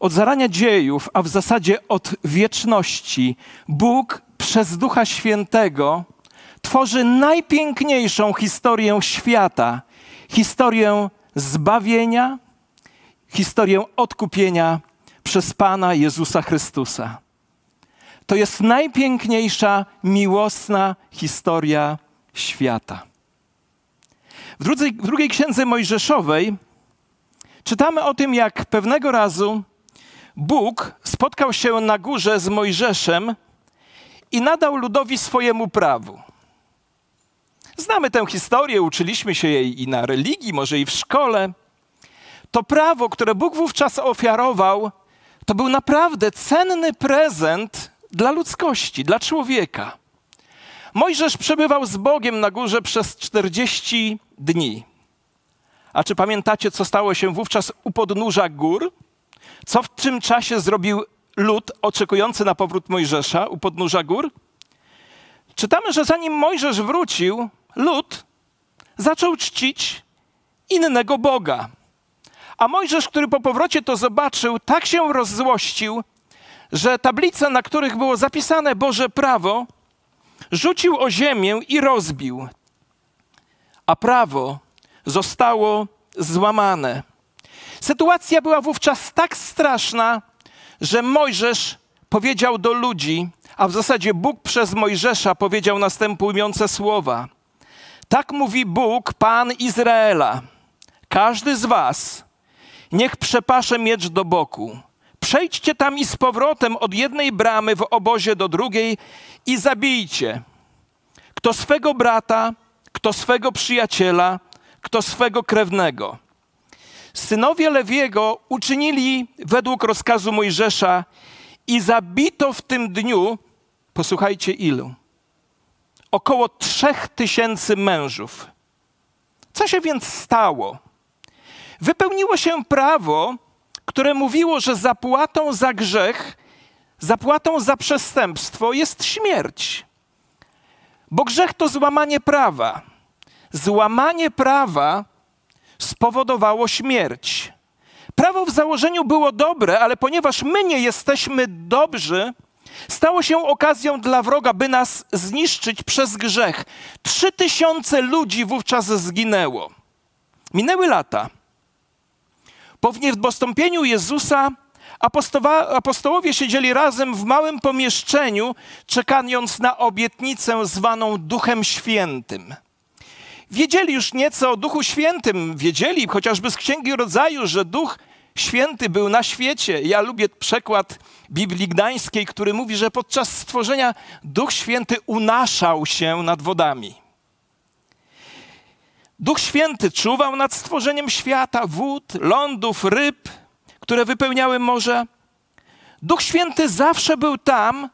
Od zarania dziejów, a w zasadzie od wieczności, Bóg przez Ducha Świętego tworzy najpiękniejszą historię świata historię zbawienia, historię odkupienia przez Pana Jezusa Chrystusa. To jest najpiękniejsza, miłosna historia świata. W drugiej, w drugiej księdze Mojżeszowej czytamy o tym, jak pewnego razu Bóg spotkał się na górze z Mojżeszem i nadał ludowi swojemu prawu. Znamy tę historię, uczyliśmy się jej i na religii, może i w szkole. To prawo, które Bóg wówczas ofiarował, to był naprawdę cenny prezent dla ludzkości, dla człowieka. Mojżesz przebywał z Bogiem na górze przez 40 dni. A czy pamiętacie, co stało się wówczas u podnóża gór? Co w tym czasie zrobił lud oczekujący na powrót Mojżesza u podnóża gór? Czytamy, że zanim Mojżesz wrócił, lud zaczął czcić innego Boga. A Mojżesz, który po powrocie to zobaczył, tak się rozzłościł, że tablice, na których było zapisane Boże prawo, rzucił o ziemię i rozbił, a prawo zostało złamane. Sytuacja była wówczas tak straszna, że Mojżesz powiedział do ludzi, a w zasadzie Bóg przez Mojżesza powiedział następujące słowa: Tak mówi Bóg, Pan Izraela. Każdy z was niech przepasze miecz do boku. Przejdźcie tam i z powrotem od jednej bramy w obozie do drugiej i zabijcie. Kto swego brata, kto swego przyjaciela, kto swego krewnego. Synowie Lewiego uczynili według rozkazu Mojżesza i zabito w tym dniu, posłuchajcie ilu, około trzech tysięcy mężów. Co się więc stało? Wypełniło się prawo, które mówiło, że zapłatą za grzech, zapłatą za przestępstwo jest śmierć. Bo grzech to złamanie prawa. Złamanie prawa spowodowało śmierć. Prawo w założeniu było dobre, ale ponieważ my nie jesteśmy dobrzy, stało się okazją dla wroga, by nas zniszczyć przez grzech. Trzy tysiące ludzi wówczas zginęło. Minęły lata. Po niebostąpieniu Jezusa apostołowie siedzieli razem w małym pomieszczeniu, czekając na obietnicę zwaną Duchem Świętym. Wiedzieli już nieco o Duchu Świętym, wiedzieli chociażby z Księgi Rodzaju, że Duch Święty był na świecie. Ja lubię przekład Biblii Gdańskiej, który mówi, że podczas stworzenia Duch Święty unaszał się nad wodami. Duch Święty czuwał nad stworzeniem świata, wód, lądów, ryb, które wypełniały morze. Duch Święty zawsze był tam,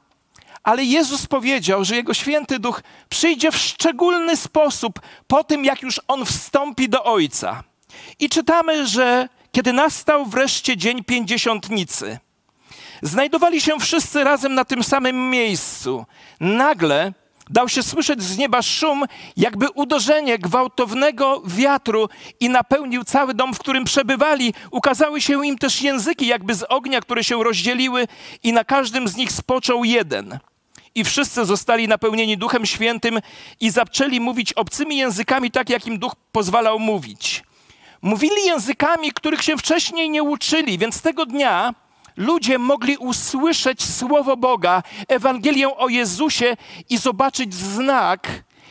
ale Jezus powiedział, że Jego Święty Duch przyjdzie w szczególny sposób po tym, jak już On wstąpi do Ojca. I czytamy, że kiedy nastał wreszcie dzień pięćdziesiątnicy, znajdowali się wszyscy razem na tym samym miejscu. Nagle dał się słyszeć z nieba szum, jakby uderzenie gwałtownego wiatru i napełnił cały dom, w którym przebywali. Ukazały się im też języki, jakby z ognia, które się rozdzieliły, i na każdym z nich spoczął jeden. I wszyscy zostali napełnieni Duchem Świętym i zaczęli mówić obcymi językami, tak jak im Duch pozwalał mówić. Mówili językami, których się wcześniej nie uczyli, więc tego dnia ludzie mogli usłyszeć Słowo Boga, Ewangelię o Jezusie i zobaczyć znak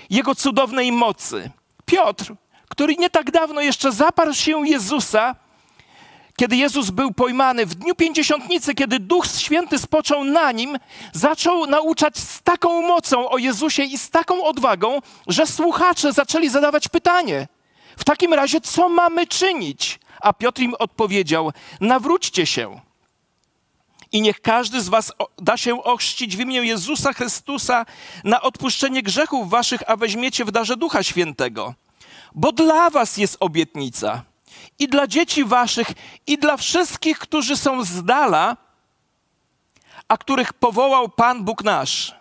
Jego cudownej mocy. Piotr, który nie tak dawno jeszcze zaparł się Jezusa, kiedy Jezus był pojmany, w dniu pięćdziesiątnicy, kiedy Duch Święty spoczął na nim, zaczął nauczać z taką mocą o Jezusie i z taką odwagą, że słuchacze zaczęli zadawać pytanie: W takim razie, co mamy czynić? A Piotr im odpowiedział: Nawróćcie się i niech każdy z was da się ochrzcić w imię Jezusa Chrystusa na odpuszczenie grzechów waszych, a weźmiecie w darze Ducha Świętego. Bo dla was jest obietnica i dla dzieci waszych i dla wszystkich, którzy są z dala, a których powołał Pan Bóg nasz.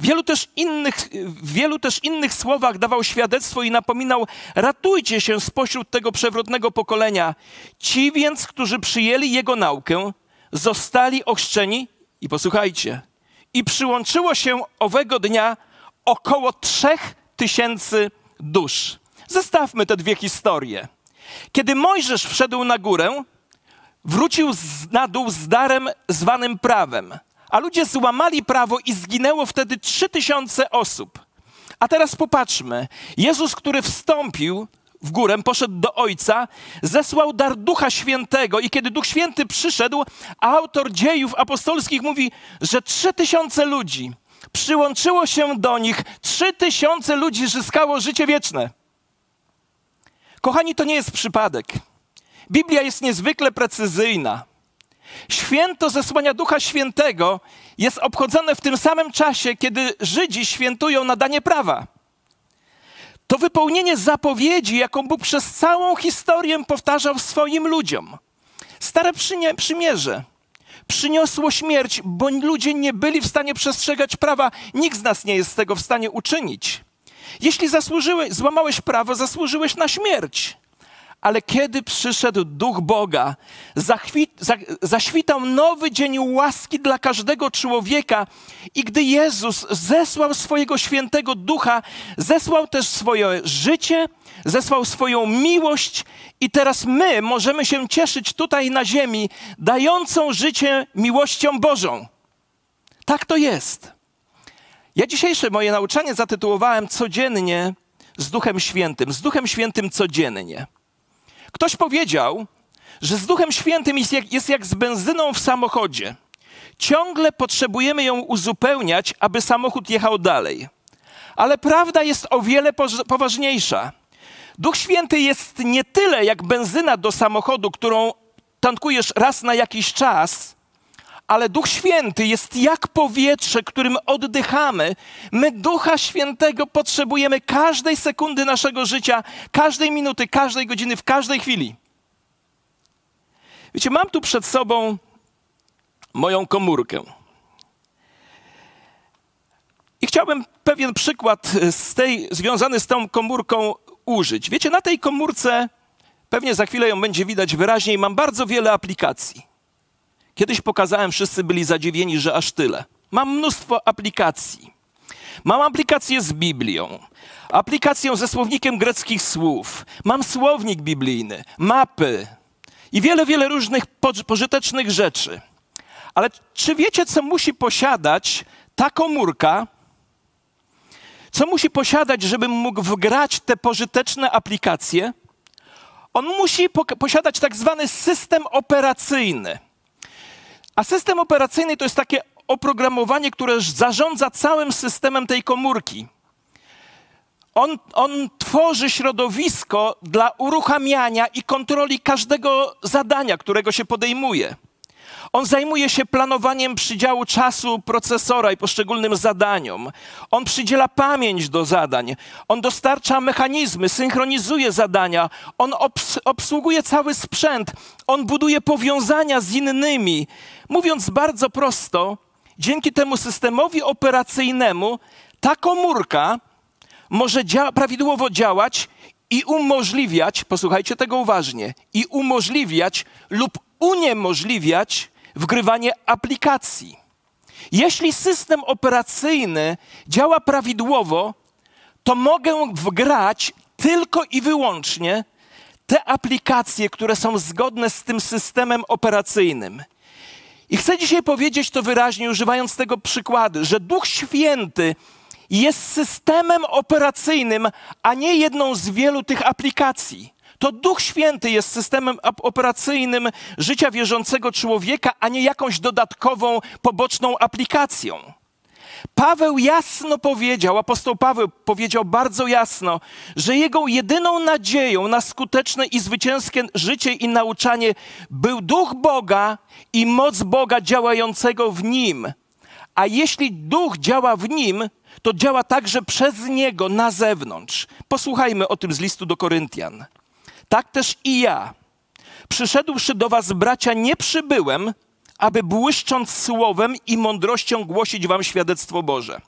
Wielu też, innych, w wielu też innych słowach dawał świadectwo i napominał: ratujcie się spośród tego przewrotnego pokolenia. Ci więc, którzy przyjęli jego naukę, zostali ochrzczeni i posłuchajcie, i przyłączyło się owego dnia około trzech tysięcy dusz. Zestawmy te dwie historie. Kiedy Mojżesz wszedł na górę, wrócił na dół z darem zwanym prawem, a ludzie złamali prawo i zginęło wtedy trzy tysiące osób. A teraz popatrzmy. Jezus, który wstąpił w górę, poszedł do Ojca, zesłał dar Ducha Świętego i kiedy Duch Święty przyszedł, autor dziejów apostolskich mówi, że trzy tysiące ludzi przyłączyło się do nich, trzy tysiące ludzi zyskało życie wieczne. Kochani, to nie jest przypadek. Biblia jest niezwykle precyzyjna. Święto zesłania Ducha Świętego jest obchodzone w tym samym czasie, kiedy Żydzi świętują nadanie prawa. To wypełnienie zapowiedzi, jaką Bóg przez całą historię powtarzał swoim ludziom. Stare przymierze przyniosło śmierć, bo ludzie nie byli w stanie przestrzegać prawa. Nikt z nas nie jest tego w stanie uczynić. Jeśli zasłużyłeś, złamałeś prawo, zasłużyłeś na śmierć. Ale kiedy przyszedł Duch Boga, zaświtał nowy dzień łaski dla każdego człowieka i gdy Jezus zesłał swojego świętego Ducha, zesłał też swoje życie, zesłał swoją miłość i teraz my możemy się cieszyć tutaj na ziemi, dającą życie miłością Bożą. Tak to jest. Ja dzisiejsze moje nauczanie zatytułowałem Codziennie z Duchem Świętym. Z Duchem Świętym codziennie. Ktoś powiedział, że z Duchem Świętym jest jak, jest jak z benzyną w samochodzie. Ciągle potrzebujemy ją uzupełniać, aby samochód jechał dalej. Ale prawda jest o wiele poważniejsza. Duch Święty jest nie tyle jak benzyna do samochodu, którą tankujesz raz na jakiś czas, ale Duch Święty jest jak powietrze, którym oddychamy. My Ducha Świętego potrzebujemy każdej sekundy naszego życia, każdej minuty, każdej godziny, w każdej chwili. Wiecie, mam tu przed sobą moją komórkę. I chciałbym pewien przykład z tej, związany z tą komórką użyć. Wiecie, na tej komórce, pewnie za chwilę ją będzie widać wyraźniej, mam bardzo wiele aplikacji. Kiedyś pokazałem, wszyscy byli zadziwieni, że aż tyle. Mam mnóstwo aplikacji. Mam aplikację z Biblią, aplikację ze słownikiem greckich słów, mam słownik biblijny, mapy i wiele, wiele różnych pożytecznych rzeczy. Ale czy wiecie, co musi posiadać ta komórka? Co musi posiadać, żebym mógł wgrać te pożyteczne aplikacje? On musi posiadać tak zwany system operacyjny. A system operacyjny to jest takie oprogramowanie, które zarządza całym systemem tej komórki. On, on, tworzy środowisko dla uruchamiania i kontroli każdego zadania, którego się podejmuje. On zajmuje się planowaniem przydziału czasu procesora i poszczególnym zadaniom. On przydziela pamięć do zadań. On dostarcza mechanizmy, synchronizuje zadania. On obs obsługuje cały sprzęt. On buduje powiązania z innymi. Mówiąc bardzo prosto, dzięki temu systemowi operacyjnemu ta komórka może dzia prawidłowo działać i umożliwiać, posłuchajcie tego uważnie, i umożliwiać lub uniemożliwiać wgrywanie aplikacji. Jeśli system operacyjny działa prawidłowo, to mogę wgrać tylko i wyłącznie te aplikacje, które są zgodne z tym systemem operacyjnym. I chcę dzisiaj powiedzieć to wyraźnie, używając tego przykładu, że Duch Święty jest systemem operacyjnym, a nie jedną z wielu tych aplikacji. To Duch Święty jest systemem operacyjnym życia wierzącego człowieka, a nie jakąś dodatkową, poboczną aplikacją. Paweł jasno powiedział, apostoł Paweł powiedział bardzo jasno, że jego jedyną nadzieją na skuteczne i zwycięskie życie i nauczanie był duch Boga i moc Boga działającego w nim. A jeśli duch działa w nim, to działa także przez niego na zewnątrz. Posłuchajmy o tym z listu do Koryntian. Tak też i ja, przyszedłszy do was, bracia, nie przybyłem, aby błyszcząc słowem i mądrością głosić wam świadectwo Boże.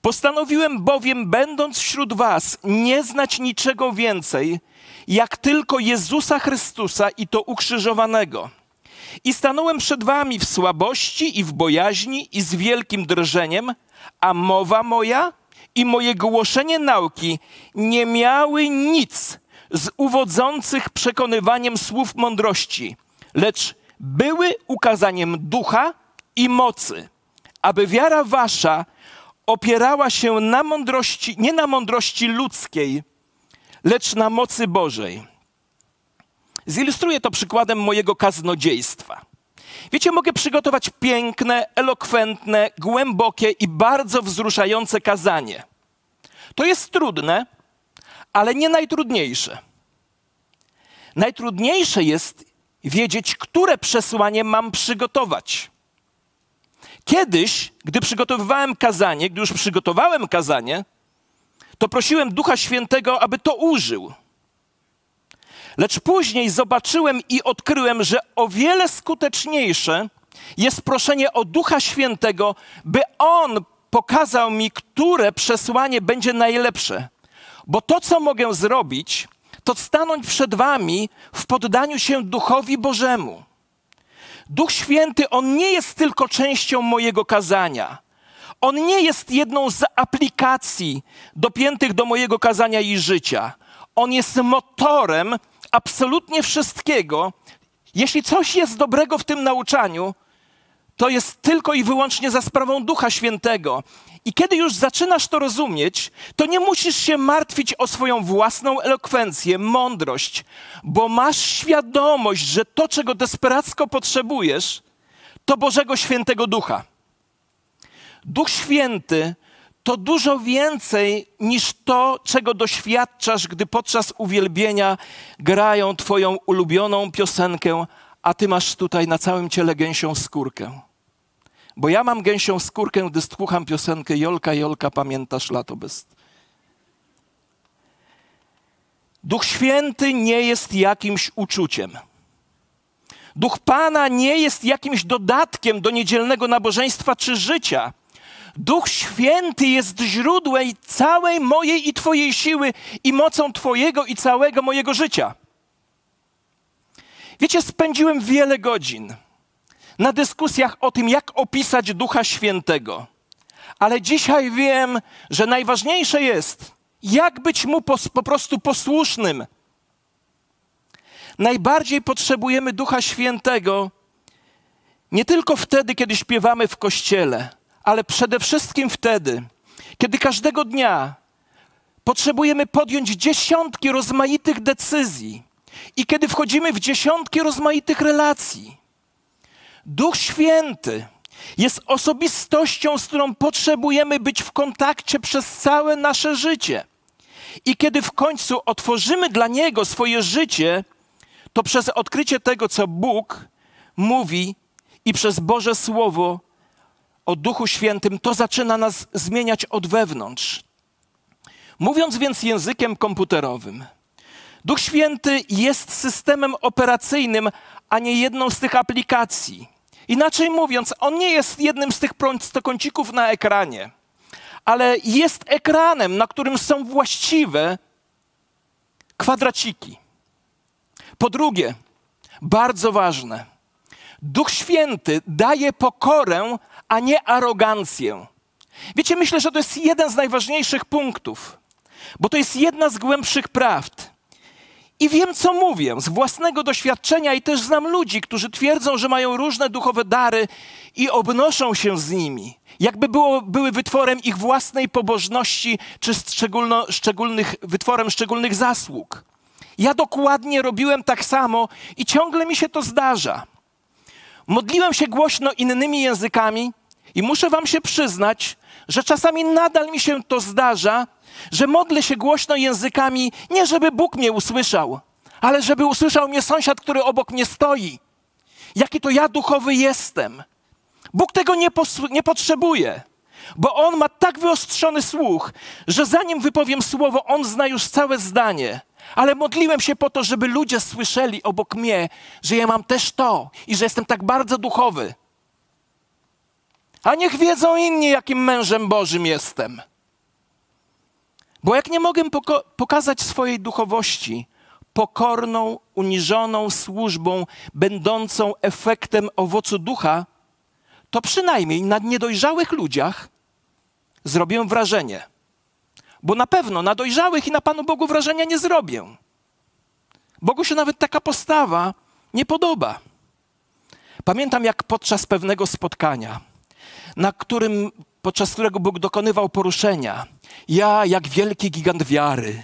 Postanowiłem bowiem, będąc wśród was, nie znać niczego więcej, jak tylko Jezusa Chrystusa i to ukrzyżowanego. I stanąłem przed wami w słabości i w bojaźni i z wielkim drżeniem, a mowa moja i moje głoszenie nauki nie miały nic z uwodzących przekonywaniem słów mądrości, lecz były ukazaniem ducha i mocy, aby wiara wasza opierała się na mądrości, nie na mądrości ludzkiej, lecz na mocy Bożej. Zilustruję to przykładem mojego kaznodziejstwa. Wiecie, mogę przygotować piękne, elokwentne, głębokie i bardzo wzruszające kazanie. To jest trudne, ale nie najtrudniejsze. Najtrudniejsze jest wiedzieć, które przesłanie mam przygotować. Kiedyś, gdy przygotowywałem kazanie, gdy już przygotowałem kazanie, to prosiłem Ducha Świętego, aby to użył. Lecz później zobaczyłem i odkryłem, że o wiele skuteczniejsze jest proszenie o Ducha Świętego, by On pokazał mi, które przesłanie będzie najlepsze. Bo to, co mogę zrobić, to stanąć przed Wami w poddaniu się Duchowi Bożemu. Duch Święty, On nie jest tylko częścią mojego kazania. On nie jest jedną z aplikacji dopiętych do mojego kazania i życia. On jest motorem absolutnie wszystkiego. Jeśli coś jest dobrego w tym nauczaniu, to jest tylko i wyłącznie za sprawą Ducha Świętego. I kiedy już zaczynasz to rozumieć, to nie musisz się martwić o swoją własną elokwencję, mądrość, bo masz świadomość, że to, czego desperacko potrzebujesz, to Bożego Świętego Ducha. Duch Święty to dużo więcej niż to, czego doświadczasz, gdy podczas uwielbienia grają Twoją ulubioną piosenkę, a Ty masz tutaj na całym ciele gęsią skórkę. Bo ja mam gęsią skórkę, gdy słucham piosenkę Jolka, Jolka, pamiętasz lato bez... Duch Święty nie jest jakimś uczuciem. Duch Pana nie jest jakimś dodatkiem do niedzielnego nabożeństwa czy życia. Duch Święty jest źródłem całej mojej i Twojej siły i mocą Twojego i całego mojego życia. Wiecie, spędziłem wiele godzin na dyskusjach o tym, jak opisać Ducha Świętego. Ale dzisiaj wiem, że najważniejsze jest, jak być mu po, prostu posłusznym. Najbardziej potrzebujemy Ducha Świętego nie tylko wtedy, kiedy śpiewamy w kościele, ale przede wszystkim wtedy, kiedy każdego dnia potrzebujemy podjąć dziesiątki rozmaitych decyzji i kiedy wchodzimy w dziesiątki rozmaitych relacji. Duch Święty jest osobistością, z którą potrzebujemy być w kontakcie przez całe nasze życie. I kiedy w końcu otworzymy dla Niego swoje życie, to przez odkrycie tego, co Bóg mówi i przez Boże Słowo o Duchu Świętym, to zaczyna nas zmieniać od wewnątrz. Mówiąc więc językiem komputerowym, Duch Święty jest systemem operacyjnym, a nie jedną z tych aplikacji. Inaczej mówiąc, on nie jest jednym z tych prostokącików na ekranie, ale jest ekranem, na którym są właściwe kwadraciki. Po drugie, bardzo ważne, Duch Święty daje pokorę, a nie arogancję. Wiecie, myślę, że to jest jeden z najważniejszych punktów, bo to jest jedna z głębszych prawd. I wiem, co mówię z własnego doświadczenia, i też znam ludzi, którzy twierdzą, że mają różne duchowe dary i obnoszą się z nimi, jakby było, były wytworem ich własnej pobożności, czy szczególnych, wytworem szczególnych zasług. Ja dokładnie robiłem tak samo i ciągle mi się to zdarza. Modliłem się głośno innymi językami i muszę Wam się przyznać, że czasami nadal mi się to zdarza, że modlę się głośno językami, nie żeby Bóg mnie usłyszał, ale żeby usłyszał mnie sąsiad, który obok mnie stoi. Jaki to ja duchowy jestem. Bóg tego nie, nie potrzebuje, bo On ma tak wyostrzony słuch, że zanim wypowiem słowo, On zna już całe zdanie. Ale modliłem się po to, żeby ludzie słyszeli obok mnie, że ja mam też to i że jestem tak bardzo duchowy. A niech wiedzą inni, jakim mężem Bożym jestem. Bo jak nie mogę poko- pokazać swojej duchowości pokorną, uniżoną służbą, będącą efektem owocu ducha, to przynajmniej na niedojrzałych ludziach zrobię wrażenie. Bo na pewno na dojrzałych i na Panu Bogu wrażenia nie zrobię. Bogu się nawet taka postawa nie podoba. Pamiętam, jak podczas pewnego spotkania, na którym, podczas którego Bóg dokonywał poruszenia, ja, jak wielki gigant wiary,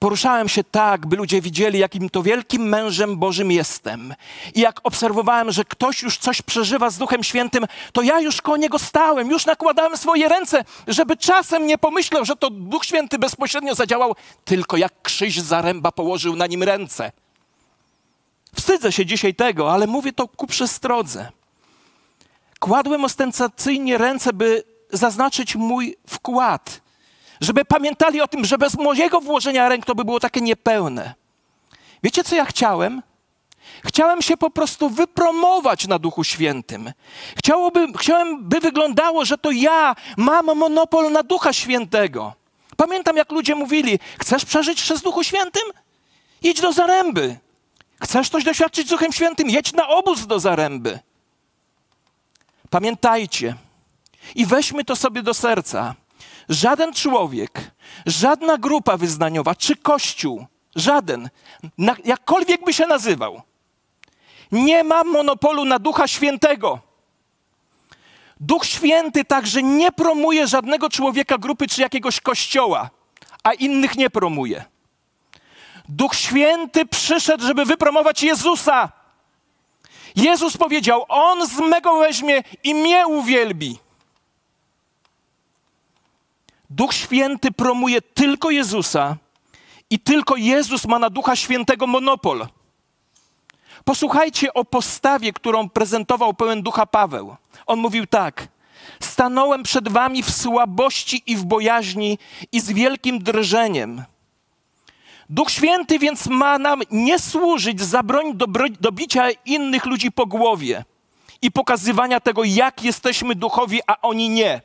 poruszałem się tak, by ludzie widzieli, jakim to wielkim mężem Bożym jestem. I jak obserwowałem, że ktoś już coś przeżywa z Duchem Świętym, to ja już koło niego stałem, już nakładałem swoje ręce, żeby czasem nie pomyślał, że to Duch Święty bezpośrednio zadziałał, tylko jak krzyż zaręba położył na nim ręce. Wstydzę się dzisiaj tego, ale mówię to ku przestrodze. Kładłem ostentacyjnie ręce, by zaznaczyć mój wkład, żeby pamiętali o tym, że bez mojego włożenia ręk to by było takie niepełne. Wiecie, co ja chciałem? Chciałem się po prostu wypromować na Duchu Świętym. Chciałoby, chciałem, by wyglądało, że to ja mam monopol na Ducha Świętego. Pamiętam, jak ludzie mówili: Chcesz przeżyć przez Duchu Świętym? Idź do zaręby. Chcesz coś doświadczyć z Duchem Świętym? Jedź na obóz do Zaręby. Pamiętajcie i weźmy to sobie do serca. Żaden człowiek, żadna grupa wyznaniowa czy kościół, żaden, jakkolwiek by się nazywał, nie ma monopolu na Ducha Świętego. Duch Święty także nie promuje żadnego człowieka, grupy czy jakiegoś kościoła, a innych nie promuje. Duch Święty przyszedł, żeby wypromować Jezusa. Jezus powiedział: On z mego weźmie i mnie uwielbi. Duch Święty promuje tylko Jezusa i tylko Jezus ma na Ducha Świętego monopol. Posłuchajcie o postawie, którą prezentował pełen ducha Paweł. On mówił tak: Stanąłem przed wami w słabości i w bojaźni i z wielkim drżeniem. Duch Święty więc ma nam nie służyć za broń do, do bicia innych ludzi po głowie i pokazywania tego, jak jesteśmy duchowi, a oni nie.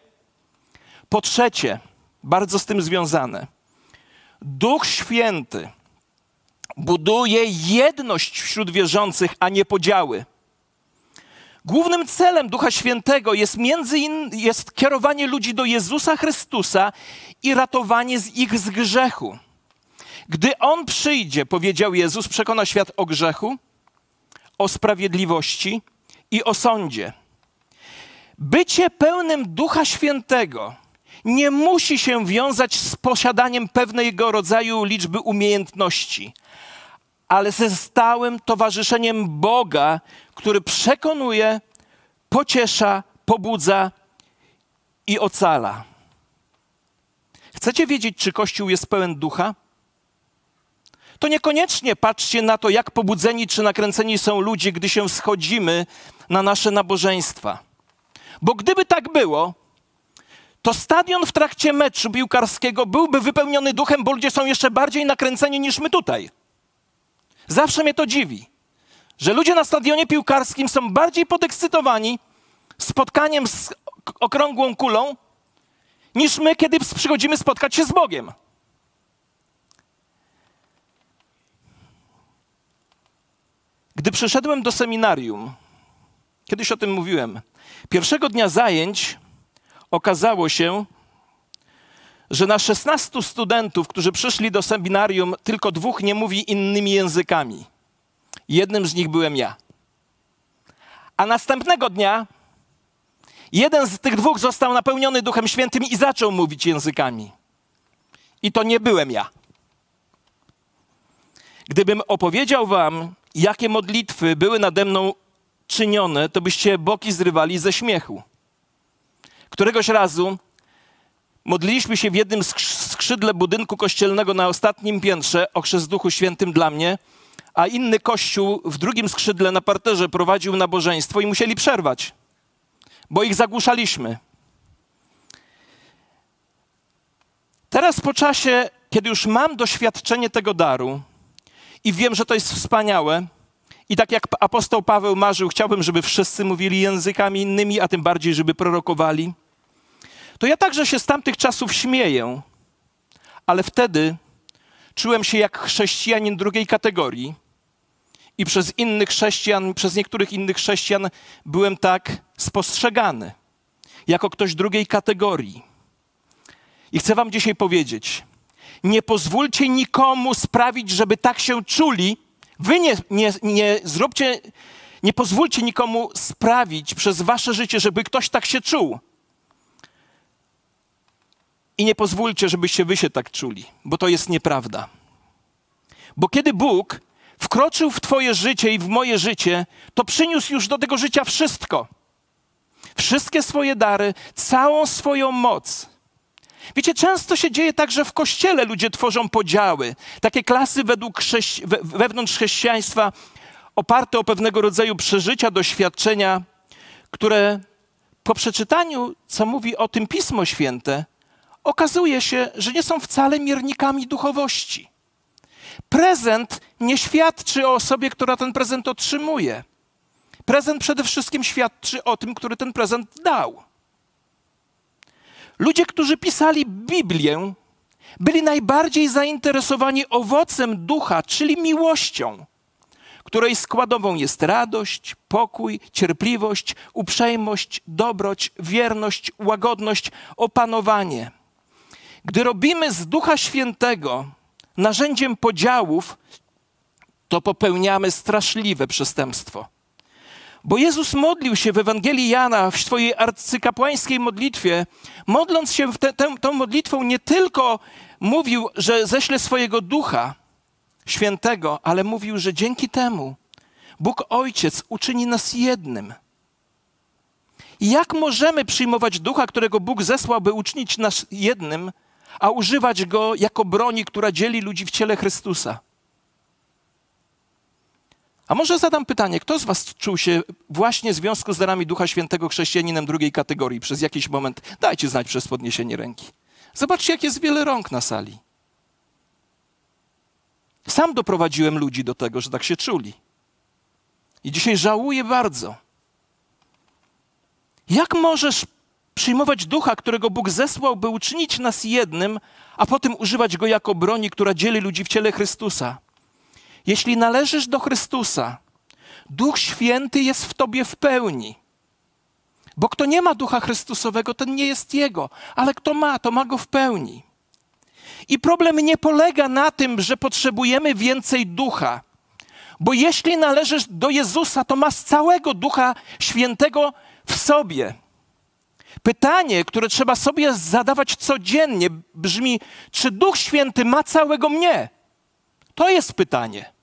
Po trzecie, bardzo z tym związane, Duch Święty buduje jedność wśród wierzących, a nie podziały. Głównym celem Ducha Świętego jest między innymi jest kierowanie ludzi do Jezusa Chrystusa i ratowanie z ich z grzechu. Gdy On przyjdzie, powiedział Jezus, przekona świat o grzechu, o sprawiedliwości i o sądzie. Bycie pełnym Ducha Świętego nie musi się wiązać z posiadaniem pewnego rodzaju liczby umiejętności, ale ze stałym towarzyszeniem Boga, który przekonuje, pociesza, pobudza i ocala. Chcecie wiedzieć, czy Kościół jest pełen ducha? To niekoniecznie patrzcie na to, jak pobudzeni czy nakręceni są ludzie, gdy się schodzimy na nasze nabożeństwa. Bo gdyby tak było, to stadion w trakcie meczu piłkarskiego byłby wypełniony duchem, bo ludzie są jeszcze bardziej nakręceni niż my tutaj. Zawsze mnie to dziwi, że ludzie na stadionie piłkarskim są bardziej podekscytowani spotkaniem z okrągłą kulą, niż my, kiedy przychodzimy spotkać się z Bogiem. Gdy przyszedłem do seminarium, kiedyś o tym mówiłem, pierwszego dnia zajęć okazało się, że na 16 studentów, którzy przyszli do seminarium, tylko dwóch nie mówi innymi językami. Jednym z nich byłem ja. A następnego dnia jeden z tych dwóch został napełniony Duchem Świętym i zaczął mówić językami. I to nie byłem ja. Gdybym opowiedział wam, jakie modlitwy były nade mną czynione, to byście boki zrywali ze śmiechu. Któregoś razu modliliśmy się w jednym skrzydle budynku kościelnego na ostatnim piętrze o chrzest Duchu Świętym dla mnie, a inny kościół w drugim skrzydle na parterze prowadził nabożeństwo i musieli przerwać, bo ich zagłuszaliśmy. Teraz po czasie, kiedy już mam doświadczenie tego daru, i wiem, że to jest wspaniałe. I tak jak apostoł Paweł marzył, chciałbym, żeby wszyscy mówili językami innymi, a tym bardziej, żeby prorokowali. To ja także się z tamtych czasów śmieję, ale wtedy czułem się jak chrześcijanin drugiej kategorii i przez innych chrześcijan, przez niektórych innych chrześcijan byłem tak spostrzegany jako ktoś drugiej kategorii. I chcę Wam dzisiaj powiedzieć: nie pozwólcie nikomu sprawić, żeby tak się czuli. Wy nie, nie, nie zróbcie, nie pozwólcie nikomu sprawić przez Wasze życie, żeby ktoś tak się czuł. I nie pozwólcie, żebyście Wy się tak czuli, bo to jest nieprawda. Bo kiedy Bóg wkroczył w Twoje życie i w moje życie, to przyniósł już do tego życia wszystko. Wszystkie swoje dary, całą swoją moc. Wiecie, często się dzieje tak, że w kościele ludzie tworzą podziały, takie klasy według chrześci- wewnątrz chrześcijaństwa, oparte o pewnego rodzaju przeżycia, doświadczenia, które po przeczytaniu, co mówi o tym Pismo Święte, okazuje się, że nie są wcale miernikami duchowości. Prezent nie świadczy o osobie, która ten prezent otrzymuje. Prezent przede wszystkim świadczy o tym, który ten prezent dał. Ludzie, którzy pisali Biblię, byli najbardziej zainteresowani owocem ducha, czyli miłością, której składową jest radość, pokój, cierpliwość, uprzejmość, dobroć, wierność, łagodność, opanowanie. Gdy robimy z Ducha Świętego narzędziem podziałów, to popełniamy straszliwe przestępstwo. Bo Jezus modlił się w Ewangelii Jana, w swojej arcykapłańskiej modlitwie, modląc się te, te, tą modlitwą nie tylko mówił, że ześle swojego ducha świętego, ale mówił, że dzięki temu Bóg Ojciec uczyni nas jednym. Jak możemy przyjmować ducha, którego Bóg zesłał, by uczynić nas jednym, a używać go jako broni, która dzieli ludzi w ciele Chrystusa? A może zadam pytanie, kto z Was czuł się właśnie w związku z darami Ducha Świętego chrześcijaninem drugiej kategorii przez jakiś moment? Dajcie znać przez podniesienie ręki. Zobaczcie, jak jest wiele rąk na sali. Sam doprowadziłem ludzi do tego, że tak się czuli. I dzisiaj żałuję bardzo. Jak możesz przyjmować ducha, którego Bóg zesłał, by uczynić nas jednym, a potem używać go jako broni, która dzieli ludzi w ciele Chrystusa? Jeśli należysz do Chrystusa, Duch Święty jest w tobie w pełni. Bo kto nie ma Ducha Chrystusowego, ten nie jest Jego, ale kto ma, to ma Go w pełni. I problem nie polega na tym, że potrzebujemy więcej Ducha, bo jeśli należysz do Jezusa, to masz całego Ducha Świętego w sobie. Pytanie, które trzeba sobie zadawać codziennie, brzmi: czy Duch Święty ma całego mnie? To jest pytanie.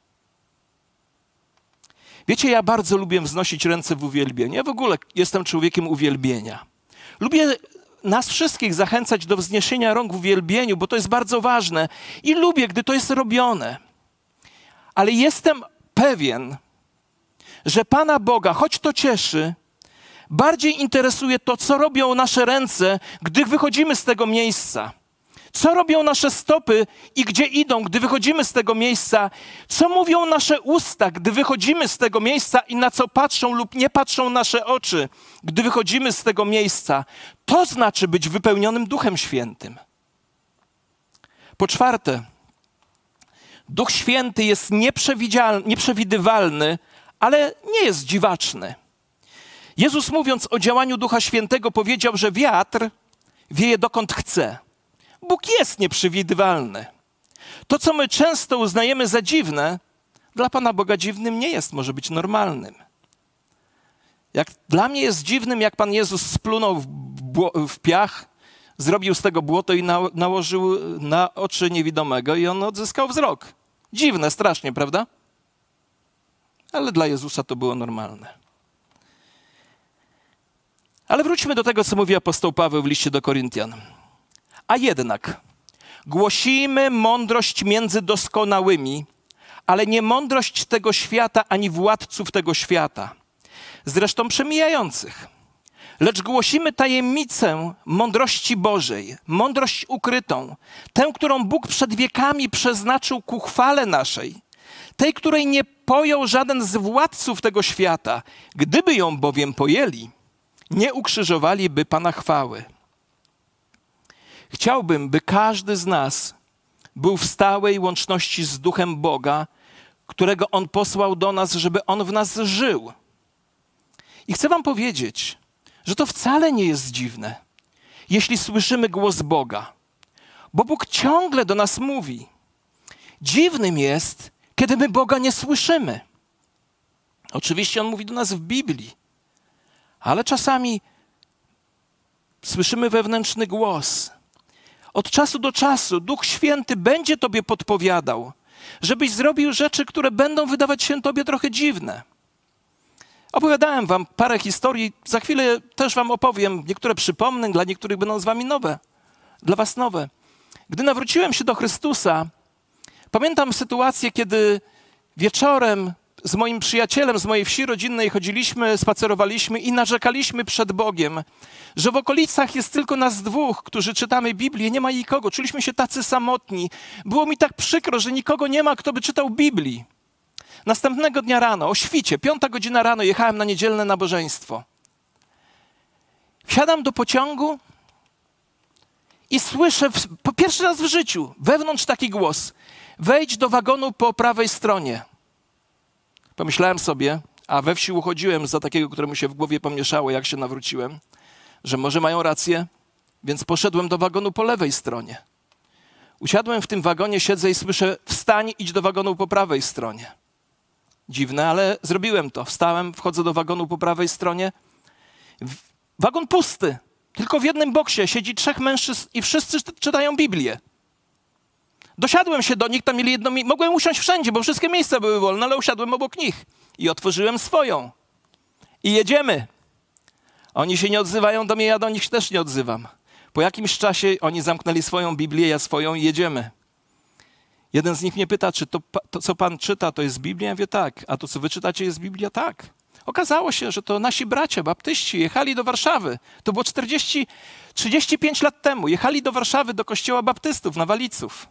Wiecie, ja bardzo lubię wznosić ręce w uwielbieniu. Ja w ogóle jestem człowiekiem uwielbienia. Lubię nas wszystkich zachęcać do wzniesienia rąk w uwielbieniu, bo to jest bardzo ważne i lubię, gdy to jest robione. Ale jestem pewien, że Pana Boga, choć to cieszy, bardziej interesuje to, co robią nasze ręce, gdy wychodzimy z tego miejsca. Co robią nasze stopy i gdzie idą, gdy wychodzimy z tego miejsca? Co mówią nasze usta, gdy wychodzimy z tego miejsca i na co patrzą lub nie patrzą nasze oczy, gdy wychodzimy z tego miejsca? To znaczy być wypełnionym Duchem Świętym. Po czwarte, Duch Święty jest nieprzewidywalny, ale nie jest dziwaczny. Jezus mówiąc o działaniu Ducha Świętego powiedział, że wiatr wieje dokąd chce. Bóg jest nieprzewidywalny. To, co my często uznajemy za dziwne, dla Pana Boga dziwnym nie jest, może być normalnym. Jak dla mnie jest dziwnym, jak Pan Jezus splunął w, w piach, zrobił z tego błoto i na, nałożył na oczy niewidomego i on odzyskał wzrok. Dziwne, strasznie, prawda? Ale dla Jezusa to było normalne. Ale wróćmy do tego, co mówi apostoł Paweł w liście do Koryntian. A jednak głosimy mądrość między doskonałymi, ale nie mądrość tego świata ani władców tego świata, zresztą przemijających. Lecz głosimy tajemnicę mądrości Bożej, mądrość ukrytą, tę, którą Bóg przed wiekami przeznaczył ku chwale naszej, tej, której nie pojął żaden z władców tego świata. Gdyby ją bowiem pojęli, nie ukrzyżowaliby Pana chwały. Chciałbym, by każdy z nas był w stałej łączności z Duchem Boga, którego On posłał do nas, żeby On w nas żył. I chcę Wam powiedzieć, że to wcale nie jest dziwne, jeśli słyszymy głos Boga, bo Bóg ciągle do nas mówi. Dziwnym jest, kiedy my Boga nie słyszymy. Oczywiście On mówi do nas w Biblii, ale czasami słyszymy wewnętrzny głos. Od czasu do czasu Duch Święty będzie Tobie podpowiadał, żebyś zrobił rzeczy, które będą wydawać się Tobie trochę dziwne. Opowiadałem Wam parę historii, za chwilę też Wam opowiem. Niektóre przypomnę, dla niektórych będą z Wami nowe, dla Was nowe. Gdy nawróciłem się do Chrystusa, pamiętam sytuację, kiedy wieczorem z moim przyjacielem z mojej wsi rodzinnej chodziliśmy, spacerowaliśmy i narzekaliśmy przed Bogiem, że w okolicach jest tylko nas dwóch, którzy czytamy Biblię, nie ma nikogo. Czuliśmy się tacy samotni. Było mi tak przykro, że nikogo nie ma, kto by czytał Biblii. Następnego dnia rano, o świcie, piąta godzina rano, jechałem na niedzielne nabożeństwo. Wsiadam do pociągu i słyszę w, po pierwszy raz w życiu wewnątrz taki głos: wejdź do wagonu po prawej stronie. Pomyślałem sobie, a we wsi uchodziłem za takiego, któremu się w głowie pomieszało, jak się nawróciłem, że może mają rację, więc poszedłem do wagonu po lewej stronie. Usiadłem w tym wagonie, siedzę i słyszę: wstań, idź do wagonu po prawej stronie. Dziwne, ale zrobiłem to. Wstałem, wchodzę do wagonu po prawej stronie. Wagon pusty. Tylko w jednym boksie siedzi trzech mężczyzn i wszyscy czytają Biblię. Dosiadłem się do nich, tam mieli jedno miejsce. Mogłem usiąść wszędzie, bo wszystkie miejsca były wolne, ale usiadłem obok nich i otworzyłem swoją. I jedziemy. Oni się nie odzywają do mnie, ja do nich też nie odzywam. Po jakimś czasie oni zamknęli swoją Biblię, ja swoją i jedziemy. Jeden z nich mnie pyta, czy to, to, co pan czyta, to jest Biblia? Ja mówię, tak. A to, co wy czytacie, jest Biblia? Tak. Okazało się, że to nasi bracia, baptyści, jechali do Warszawy. To było 40, 35 lat temu. Jechali do Warszawy, do kościoła baptystów na Waliców.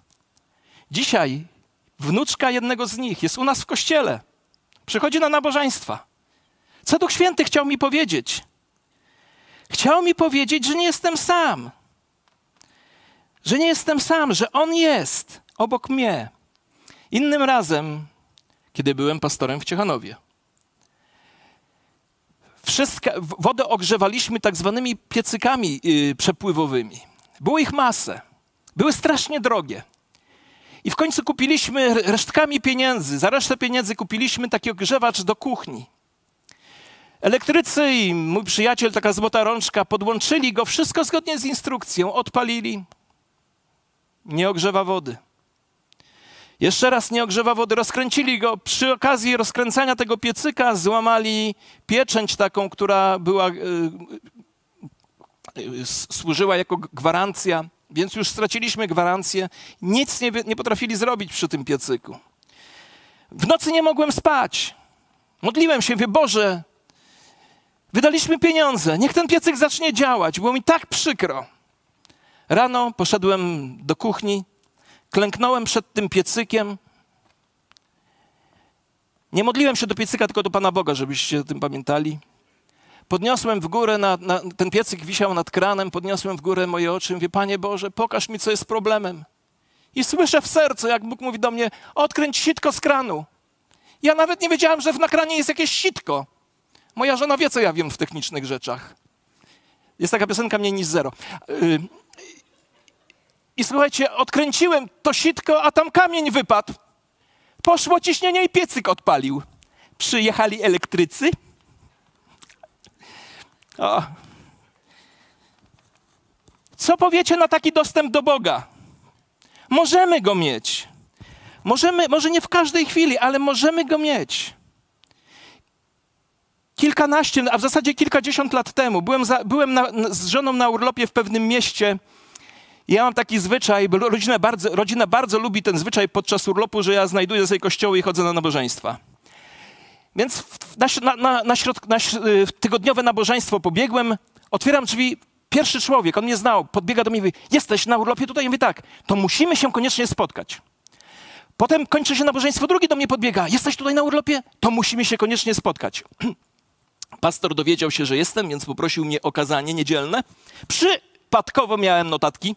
Dzisiaj wnuczka jednego z nich jest u nas w kościele. Przychodzi na nabożeństwa. Co Duch Święty chciał mi powiedzieć? Chciał mi powiedzieć, że nie jestem sam. Że nie jestem sam, że On jest obok mnie. Innym razem, kiedy byłem pastorem w Ciechanowie, wszystko, wodę ogrzewaliśmy tak zwanymi piecykami yy, przepływowymi. Było ich masę. Były strasznie drogie. I w końcu kupiliśmy resztkami pieniędzy, za resztę pieniędzy kupiliśmy taki ogrzewacz do kuchni. Elektrycy i mój przyjaciel, taka złota rączka, podłączyli go, wszystko zgodnie z instrukcją, odpalili. Nie ogrzewa wody. Jeszcze raz nie ogrzewa wody, rozkręcili go. Przy okazji rozkręcania tego piecyka złamali pieczęć taką, która była, yy, yy, służyła jako gwarancja więc już straciliśmy gwarancję. Nic nie, nie potrafili zrobić przy tym piecyku. W nocy nie mogłem spać. Modliłem się, wie Boże, wydaliśmy pieniądze, niech ten piecyk zacznie działać. Było mi tak przykro. Rano poszedłem do kuchni, klęknąłem przed tym piecykiem. Nie modliłem się do piecyka, tylko do Pana Boga, żebyście o tym pamiętali. Podniosłem w górę, na, na, ten piecyk wisiał nad kranem, podniosłem w górę moje oczy mówię, Panie Boże, pokaż mi, co jest problemem. I słyszę w sercu, jak Bóg mówi do mnie, odkręć sitko z kranu. Ja nawet nie wiedziałem, że w nakranie jest jakieś sitko. Moja żona wie, co ja wiem w technicznych rzeczach. Jest taka piosenka mniej niż zero. Yy. I słuchajcie, odkręciłem to sitko, a tam kamień wypadł. Poszło ciśnienie i piecyk odpalił. Przyjechali elektrycy o. Co powiecie na taki dostęp do Boga? Możemy go mieć. Możemy, może nie w każdej chwili, ale możemy go mieć. Kilkanaście, a w zasadzie kilkadziesiąt lat temu byłem, za, byłem na, z żoną na urlopie w pewnym mieście. Ja mam taki zwyczaj, bo rodzina bardzo, rodzina bardzo lubi ten zwyczaj podczas urlopu, że ja znajduję sobie kościoły i chodzę na nabożeństwa. Więc na, na, na, środ, na y, tygodniowe nabożeństwo pobiegłem, otwieram drzwi, pierwszy człowiek, on mnie znał, podbiega do mnie i mówi, jesteś na urlopie tutaj? I mówi, tak, to musimy się koniecznie spotkać. Potem kończy się nabożeństwo, drugi do mnie podbiega, jesteś tutaj na urlopie? To musimy się koniecznie spotkać. Pastor dowiedział się, że jestem, więc poprosił mnie o kazanie niedzielne. Przypadkowo miałem notatki.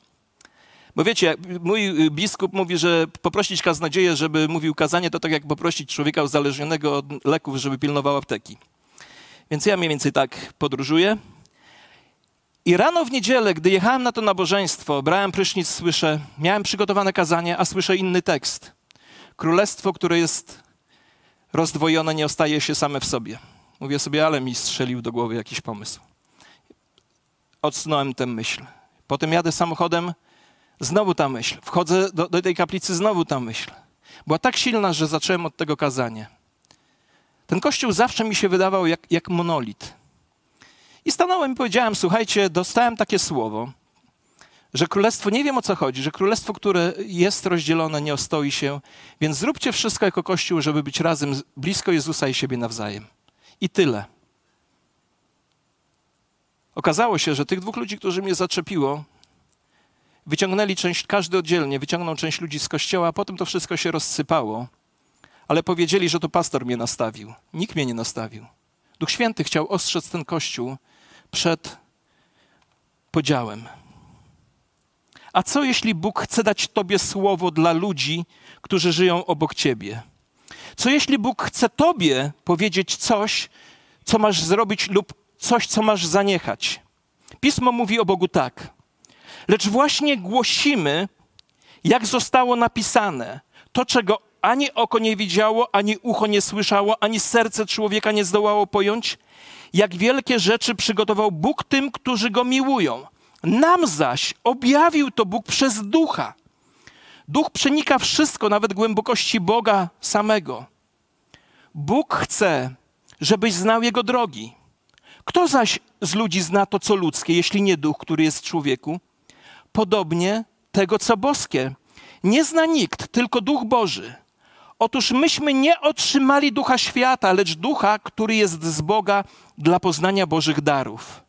Bo wiecie, mój biskup mówi, że poprosić kaznodzieję, żeby mówił kazanie, to tak jak poprosić człowieka uzależnionego od leków, żeby pilnował apteki. Więc ja mniej więcej tak podróżuję. I rano w niedzielę, gdy jechałem na to nabożeństwo, brałem prysznic, słyszę, miałem przygotowane kazanie, a słyszę inny tekst. Królestwo, które jest rozdwojone, nie ostaje się same w sobie. Mówię sobie, ale mi strzelił do głowy jakiś pomysł. Odsunąłem tę myśl. Potem jadę samochodem, znowu ta myśl. Wchodzę do, do tej kaplicy, znowu ta myśl. Była tak silna, że zacząłem od tego kazania. Ten kościół zawsze mi się wydawał jak, jak monolit. I stanąłem i powiedziałem: Słuchajcie, dostałem takie słowo, że królestwo, nie wiem o co chodzi, że królestwo, które jest rozdzielone, nie ostoi się, więc zróbcie wszystko jako kościół, żeby być razem blisko Jezusa i siebie nawzajem. I tyle. Okazało się, że tych dwóch ludzi, którzy mnie zaczepiło, wyciągnęli część, każdy oddzielnie wyciągnął część ludzi z kościoła, a potem to wszystko się rozsypało. Ale powiedzieli, że to pastor mnie nastawił. Nikt mnie nie nastawił. Duch Święty chciał ostrzec ten kościół przed podziałem. A co jeśli Bóg chce dać Tobie słowo dla ludzi, którzy żyją obok Ciebie? Co jeśli Bóg chce Tobie powiedzieć coś, co masz zrobić, lub coś, co masz zaniechać? Pismo mówi o Bogu tak. Lecz właśnie głosimy, jak zostało napisane, to, czego ani oko nie widziało, ani ucho nie słyszało, ani serce człowieka nie zdołało pojąć, jak wielkie rzeczy przygotował Bóg tym, którzy go miłują. Nam zaś objawił to Bóg przez ducha. Duch przenika wszystko, nawet głębokości Boga samego. Bóg chce, żebyś znał Jego drogi. Kto zaś z ludzi zna to, co ludzkie, jeśli nie duch, który jest w człowieku? Podobnie tego, co boskie. Nie zna nikt, tylko duch Boży. Otóż myśmy nie otrzymali ducha świata, lecz ducha, który jest z Boga dla poznania Bożych darów.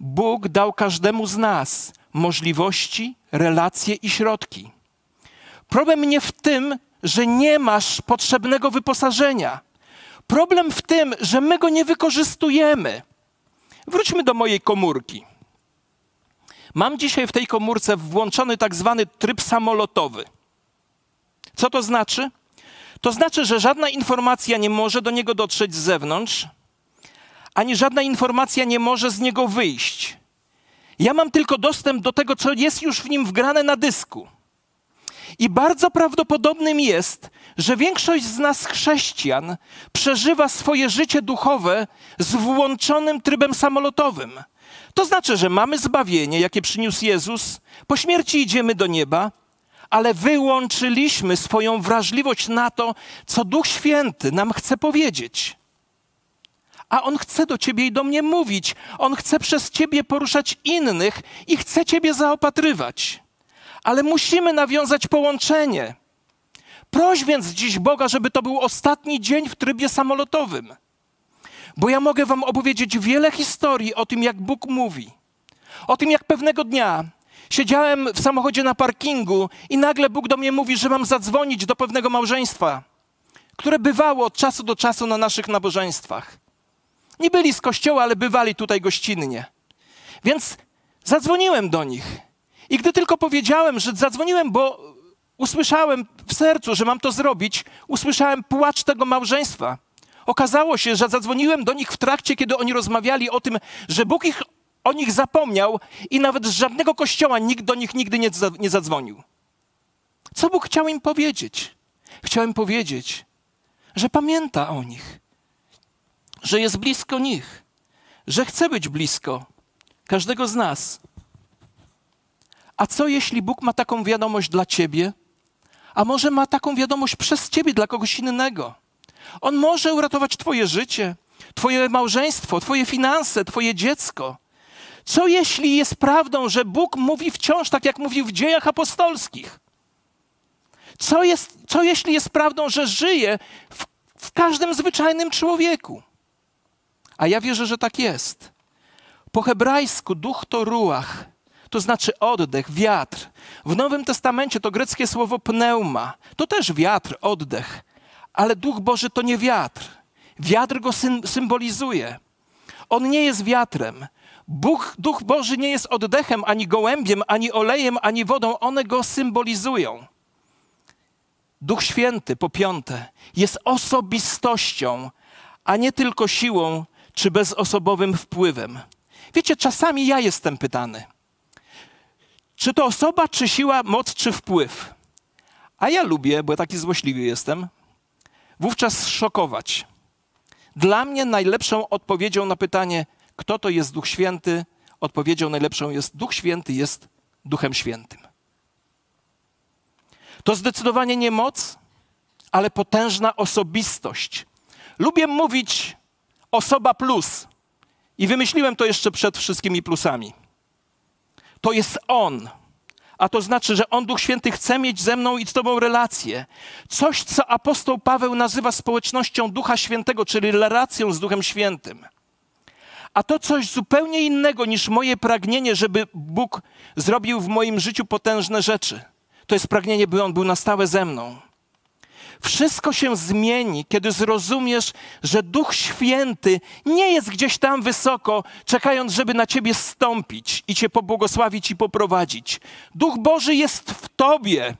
Bóg dał każdemu z nas możliwości, relacje i środki. Problem nie w tym, że nie masz potrzebnego wyposażenia. Problem w tym, że my go nie wykorzystujemy. Wróćmy do mojej komórki. Mam dzisiaj w tej komórce włączony tak zwany tryb samolotowy. Co to znaczy? To znaczy, że żadna informacja nie może do niego dotrzeć z zewnątrz, ani żadna informacja nie może z niego wyjść. Ja mam tylko dostęp do tego, co jest już w nim wgrane na dysku. I bardzo prawdopodobnym jest, że większość z nas, chrześcijan, przeżywa swoje życie duchowe z włączonym trybem samolotowym. To znaczy, że mamy zbawienie, jakie przyniósł Jezus, po śmierci idziemy do nieba, ale wyłączyliśmy swoją wrażliwość na to, co Duch Święty nam chce powiedzieć. A On chce do ciebie i do mnie mówić. On chce przez ciebie poruszać innych i chce ciebie zaopatrywać. Ale musimy nawiązać połączenie. Proś więc dziś Boga, żeby to był ostatni dzień w trybie samolotowym. Bo ja mogę Wam opowiedzieć wiele historii o tym, jak Bóg mówi. O tym, jak pewnego dnia Siedziałem w samochodzie na parkingu i nagle Bóg do mnie mówi, że mam zadzwonić do pewnego małżeństwa, które bywało od czasu do czasu na naszych nabożeństwach. Nie byli z kościoła, ale bywali tutaj gościnnie. Więc zadzwoniłem do nich. I gdy tylko powiedziałem, że zadzwoniłem, bo usłyszałem w sercu, że mam to zrobić, usłyszałem płacz tego małżeństwa. Okazało się, że zadzwoniłem do nich w trakcie, kiedy oni rozmawiali o tym, że Bóg ich o nich zapomniał i nawet z żadnego kościoła nikt do nich nigdy nie, nie zadzwonił. Co Bóg chciał im powiedzieć? Chciał im powiedzieć, że pamięta o nich, że jest blisko nich, że chce być blisko każdego z nas. A co jeśli Bóg ma taką wiadomość dla ciebie? A może ma taką wiadomość przez ciebie dla kogoś innego? On może uratować twoje życie, twoje małżeństwo, twoje finanse, twoje dziecko. Co jeśli jest prawdą, że Bóg mówi wciąż tak, jak mówił w dziejach apostolskich? Co, jest, co jeśli jest prawdą, że żyje w, w każdym zwyczajnym człowieku? A ja wierzę, że tak jest. Po hebrajsku duch to ruach, to znaczy oddech, wiatr. W Nowym Testamencie to greckie słowo pneuma, to też wiatr, oddech. Ale Duch Boży to nie wiatr. Wiatr go symbolizuje. On nie jest wiatrem. Bóg, Duch Boży nie jest oddechem, ani gołębiem, ani olejem, ani wodą. One go symbolizują. Duch Święty, po piąte, jest osobistością, a nie tylko siłą czy bezosobowym wpływem. Wiecie, czasami ja jestem pytany, czy to osoba, czy siła, moc, czy wpływ? A ja lubię, bo taki złośliwy jestem, wówczas szokować. Dla mnie najlepszą odpowiedzią na pytanie, kto to jest Duch Święty, odpowiedzią najlepszą jest Duch Święty jest Duchem Świętym. To zdecydowanie nie moc, ale potężna osobistość. Lubię mówić osoba plus i wymyśliłem to jeszcze przed wszystkimi plusami. To jest On. A to znaczy, że On, Duch Święty, chce mieć ze mną i z Tobą relację. Coś, co apostoł Paweł nazywa społecznością Ducha Świętego, czyli relacją z Duchem Świętym. A to coś zupełnie innego niż moje pragnienie, żeby Bóg zrobił w moim życiu potężne rzeczy. To jest pragnienie, by On był na stałe ze mną. Wszystko się zmieni, kiedy zrozumiesz, że Duch Święty nie jest gdzieś tam wysoko, czekając, żeby na ciebie stąpić i cię pobłogosławić i poprowadzić. Duch Boży jest w tobie.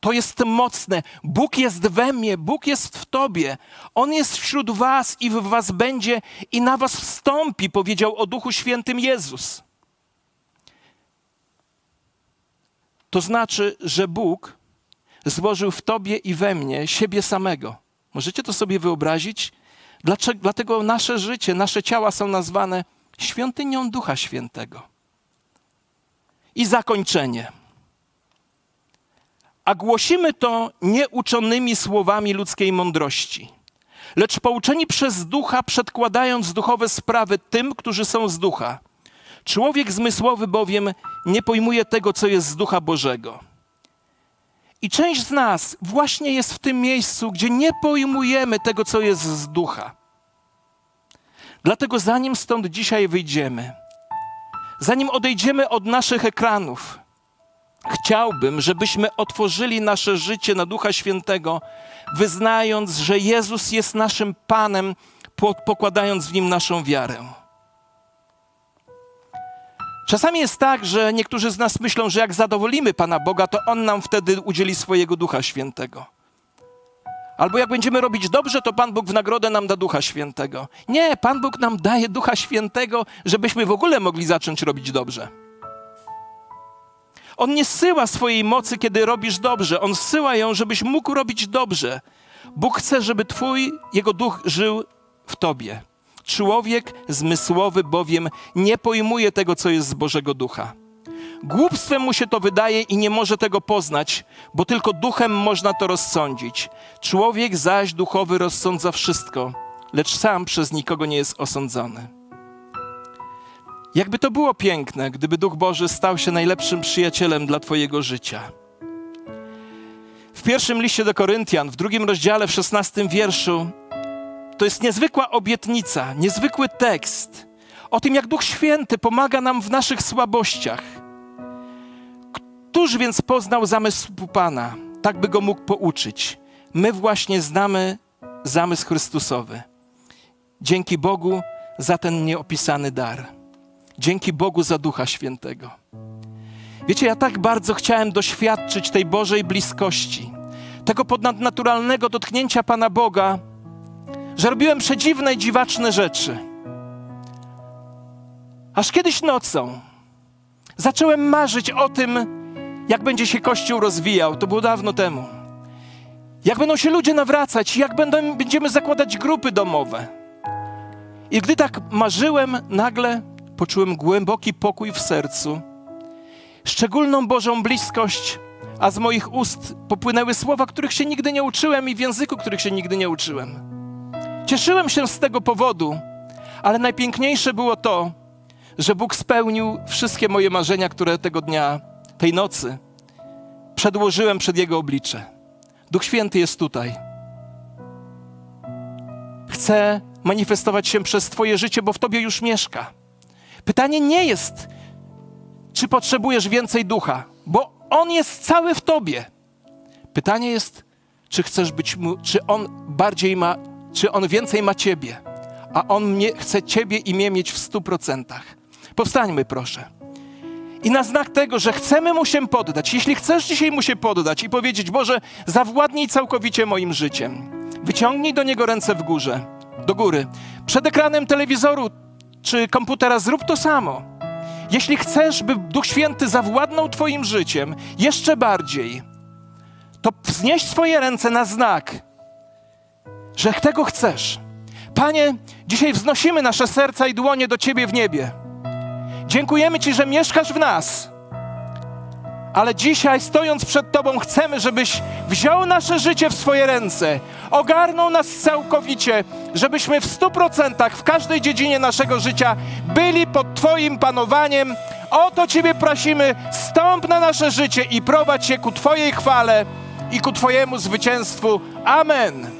To jest mocne. Bóg jest we mnie, Bóg jest w tobie. On jest wśród was i w was będzie i na was wstąpi, powiedział o Duchu Świętym Jezus. To znaczy, że Bóg złożył w tobie i we mnie siebie samego. Możecie to sobie wyobrazić? Dlaczego, dlatego nasze życie, nasze ciała są nazwane świątynią Ducha Świętego. I zakończenie. A głosimy to nieuczonymi słowami ludzkiej mądrości, lecz pouczeni przez ducha, przedkładając duchowe sprawy tym, którzy są z ducha. Człowiek zmysłowy bowiem nie pojmuje tego, co jest z ducha Bożego. I część z nas właśnie jest w tym miejscu, gdzie nie pojmujemy tego, co jest z ducha. Dlatego zanim stąd dzisiaj wyjdziemy, zanim odejdziemy od naszych ekranów, Chciałbym, żebyśmy otworzyli nasze życie na Ducha Świętego, wyznając, że Jezus jest naszym Panem, pokładając w nim naszą wiarę. Czasami jest tak, że niektórzy z nas myślą, że jak zadowolimy Pana Boga, to On nam wtedy udzieli swojego Ducha Świętego. Albo jak będziemy robić dobrze, to Pan Bóg w nagrodę nam da Ducha Świętego. Nie, Pan Bóg nam daje Ducha Świętego, żebyśmy w ogóle mogli zacząć robić dobrze. On nie syła swojej mocy, kiedy robisz dobrze. On syła ją, żebyś mógł robić dobrze. Bóg chce, żeby Twój, Jego duch żył w Tobie. Człowiek zmysłowy bowiem nie pojmuje tego, co jest z Bożego Ducha. Głupstwem mu się to wydaje i nie może tego poznać, bo tylko duchem można to rozsądzić. Człowiek zaś duchowy rozsądza wszystko, lecz sam przez nikogo nie jest osądzony. Jakby to było piękne, gdyby Duch Boży stał się najlepszym przyjacielem dla Twojego życia. W pierwszym liście do Koryntian, w drugim rozdziale, w szesnastym wierszu, to jest niezwykła obietnica, niezwykły tekst o tym, jak Duch Święty pomaga nam w naszych słabościach. Któż więc poznał zamysł Pana, tak by go mógł pouczyć? My właśnie znamy zamysł Chrystusowy. Dzięki Bogu za ten nieopisany dar. Dzięki Bogu za Ducha Świętego. Wiecie, ja tak bardzo chciałem doświadczyć tej Bożej bliskości, tego podnadnaturalnego dotknięcia Pana Boga, że robiłem przedziwne i dziwaczne rzeczy. Aż kiedyś nocą zacząłem marzyć o tym, jak będzie się Kościół rozwijał. To było dawno temu. Jak będą się ludzie nawracać, jak będą, będziemy zakładać grupy domowe. I gdy tak marzyłem, nagle poczułem głęboki pokój w sercu, szczególną Bożą bliskość, a z moich ust popłynęły słowa, których się nigdy nie uczyłem i w języku, których się nigdy nie uczyłem. Cieszyłem się z tego powodu, ale najpiękniejsze było to, że Bóg spełnił wszystkie moje marzenia, które tego dnia, tej nocy przedłożyłem przed Jego oblicze. Duch Święty jest tutaj. Chce manifestować się przez Twoje życie, bo w Tobie już mieszka. Pytanie nie jest, czy potrzebujesz więcej ducha, bo on jest cały w tobie. Pytanie jest, czy chcesz być mu, czy on bardziej ma, czy on więcej ma ciebie. a On mnie, chce Ciebie i mnie mieć w stu procentach. Powstańmy, proszę. I na znak tego, że chcemy Mu się poddać, jeśli chcesz dzisiaj Mu się poddać i powiedzieć, Boże, zawładnij całkowicie moim życiem, wyciągnij do Niego ręce w górze, do góry. Przed ekranem telewizoru czy komputera zrób to samo. Jeśli chcesz, by Duch Święty zawładnął Twoim życiem jeszcze bardziej, to wznieś swoje ręce na znak, że tego chcesz. Panie, dzisiaj wznosimy nasze serca i dłonie do Ciebie w niebie. Dziękujemy Ci, że mieszkasz w nas. Ale dzisiaj, stojąc przed Tobą, chcemy, żebyś wziął nasze życie w swoje ręce, ogarnął nas całkowicie, żebyśmy w stu procentach w każdej dziedzinie naszego życia byli pod Twoim panowaniem. O to Ciebie prosimy, stąp na nasze życie i prowadź je ku Twojej chwale i ku Twojemu zwycięstwu. Amen.